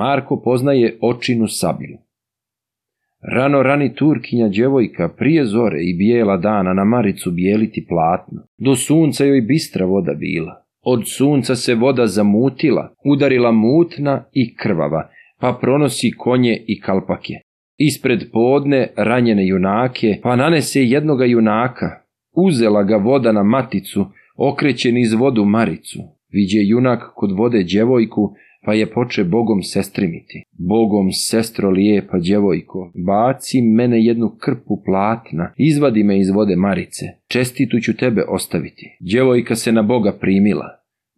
Marko poznaje očinu sablju. Rano rani Turkinja djevojka prije zore i bijela dana na Maricu bijeliti platno. Do sunca joj bistra voda bila. Od sunca se voda zamutila, udarila mutna i krvava, pa pronosi konje i kalpake. Ispred podne ranjene junake, pa nanese jednoga junaka. Uzela ga voda na maticu, okrećen iz vodu Maricu. Viđe junak kod vode djevojku, pa je poče Bogom sestrimiti. Bogom sestro lijepa djevojko, baci mene jednu krpu platna, izvadi me iz vode Marice, čestitu ću tebe ostaviti. Djevojka se na Boga primila,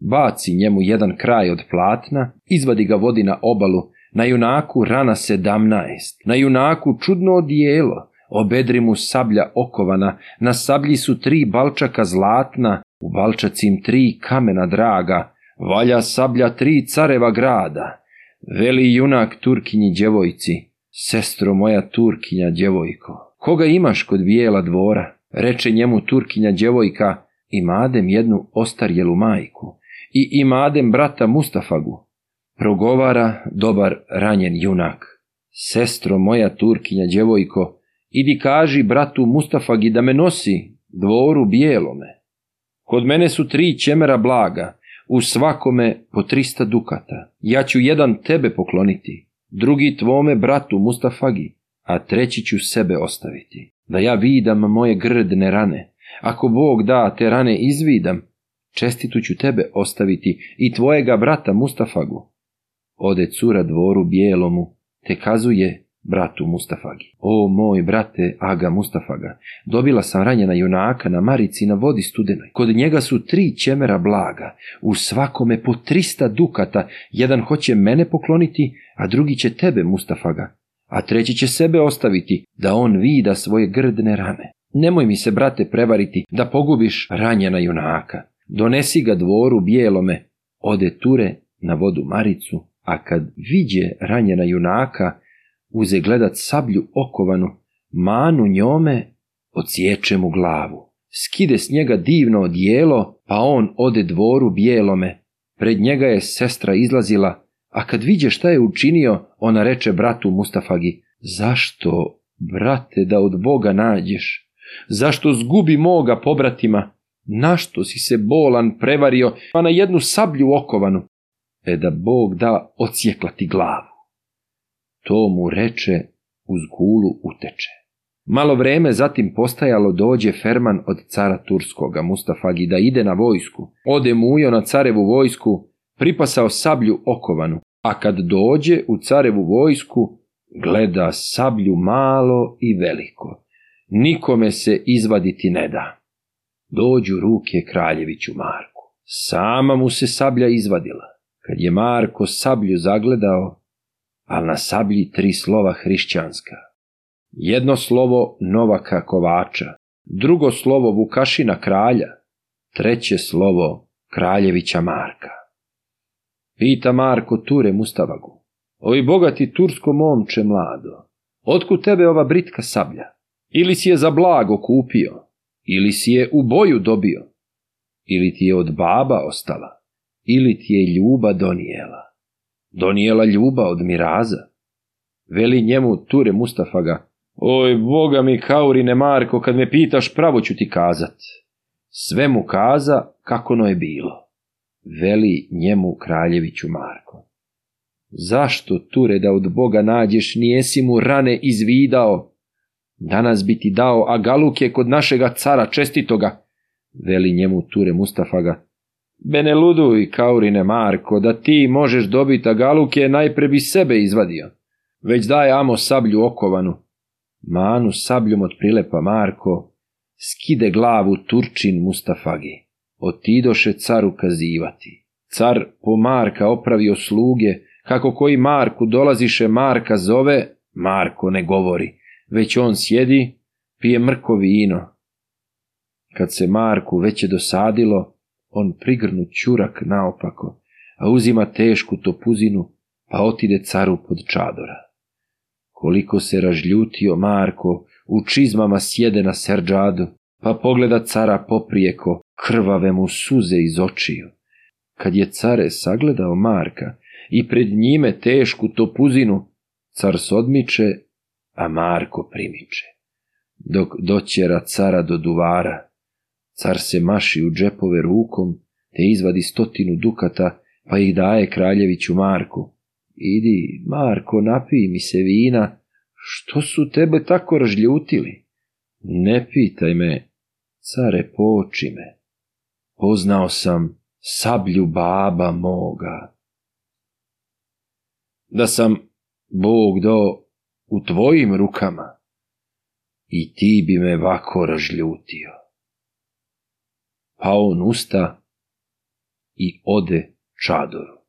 baci njemu jedan kraj od platna, izvadi ga vodi na obalu, na junaku rana sedamnaest, na junaku čudno odijelo, obedri mu sablja okovana, na sablji su tri balčaka zlatna, u balčacim tri kamena draga, valja sablja tri careva grada, veli junak Turkinji djevojci, sestro moja Turkinja djevojko, koga imaš kod bijela dvora? Reče njemu Turkinja djevojka, imadem jednu ostarjelu majku i imadem brata Mustafagu. Progovara dobar ranjen junak. Sestro moja Turkinja djevojko, idi kaži bratu Mustafagi da me nosi dvoru bijelome. Kod mene su tri čemera blaga, u svakome po 300 dukata. Ja ću jedan tebe pokloniti, drugi tvome bratu Mustafagi, a treći ću sebe ostaviti. Da ja vidam moje grdne rane. Ako Bog da te rane izvidam, čestitu ću tebe ostaviti i tvojega brata Mustafagu. Ode cura dvoru bijelomu, te kazuje bratu Mustafagi. O moj brate Aga Mustafaga, dobila sam ranjena junaka na marici na vodi studenoj. Kod njega su tri čemera blaga, u svakome po trista dukata, jedan hoće mene pokloniti, a drugi će tebe Mustafaga, a treći će sebe ostaviti, da on vida svoje grdne rane. Nemoj mi se, brate, prevariti da pogubiš ranjena junaka. Donesi ga dvoru bijelome, ode ture na vodu Maricu, a kad viđe ranjena junaka, uze gledat sablju okovanu, manu njome, ociječe mu glavu. Skide s njega divno odijelo, pa on ode dvoru bijelome. Pred njega je sestra izlazila, a kad viđe šta je učinio, ona reče bratu Mustafagi, zašto, brate, da od Boga nađeš? Zašto zgubi moga pobratima? Našto si se bolan prevario, pa na jednu sablju okovanu? E da Bog da ocijekla ti glavu. To mu reče, uz gulu uteče. Malo vreme zatim postajalo dođe Ferman od cara Turskoga, Mustafagi, da ide na vojsku. Ode mujo na carevu vojsku, pripasao sablju okovanu, a kad dođe u carevu vojsku, gleda sablju malo i veliko. Nikome se izvaditi ne da. Dođu ruke kraljeviću Marku. Sama mu se sablja izvadila. Kad je Marko sablju zagledao, a na sablji tri slova hrišćanska. Jedno slovo Novaka Kovača, drugo slovo Vukašina Kralja, treće slovo Kraljevića Marka. Pita Marko Ture Mustavagu, ovi bogati tursko momče mlado, otkud tebe ova britka sablja? Ili si je za blago kupio, ili si je u boju dobio, ili ti je od baba ostala, ili ti je ljuba donijela donijela ljuba od miraza. Veli njemu Ture Mustafaga. — oj boga mi kaurine Marko, kad me pitaš pravo ću ti kazat. Sve mu kaza kako no je bilo. Veli njemu kraljeviću Marko. Zašto, Ture, da od Boga nađeš, nijesi mu rane izvidao? Danas bi ti dao, a je kod našega cara čestitoga, veli njemu Ture Mustafaga. ga. Bene i Kaurine Marko, da ti možeš dobiti Agaluke, najpre bi sebe izvadio. Već daj Amo sablju okovanu. Manu sabljom od prilepa Marko, skide glavu Turčin Mustafagi. Otidoše caru kazivati. Car po Marka opravio sluge, kako koji Marku dolaziše Marka zove, Marko ne govori, već on sjedi, pije mrko vino. Kad se Marku već je dosadilo, on prigrnu čurak naopako, a uzima tešku topuzinu, pa otide caru pod čadora. Koliko se ražljutio Marko, u čizmama sjede na serđadu, pa pogleda cara poprijeko, krvave mu suze iz očiju. Kad je care sagledao Marka i pred njime tešku topuzinu, car se odmiče, a Marko primiče. Dok doćera cara do duvara, Car se maši u džepove rukom, te izvadi stotinu dukata, pa ih daje kraljeviću Marku. Idi, Marko, napij mi se vina, što su tebe tako ražljutili? Ne pitaj me, care, poči me. Poznao sam sablju baba moga. Da sam Bog do u tvojim rukama i ti bi me vako ražljutio on usta i ode čadoru.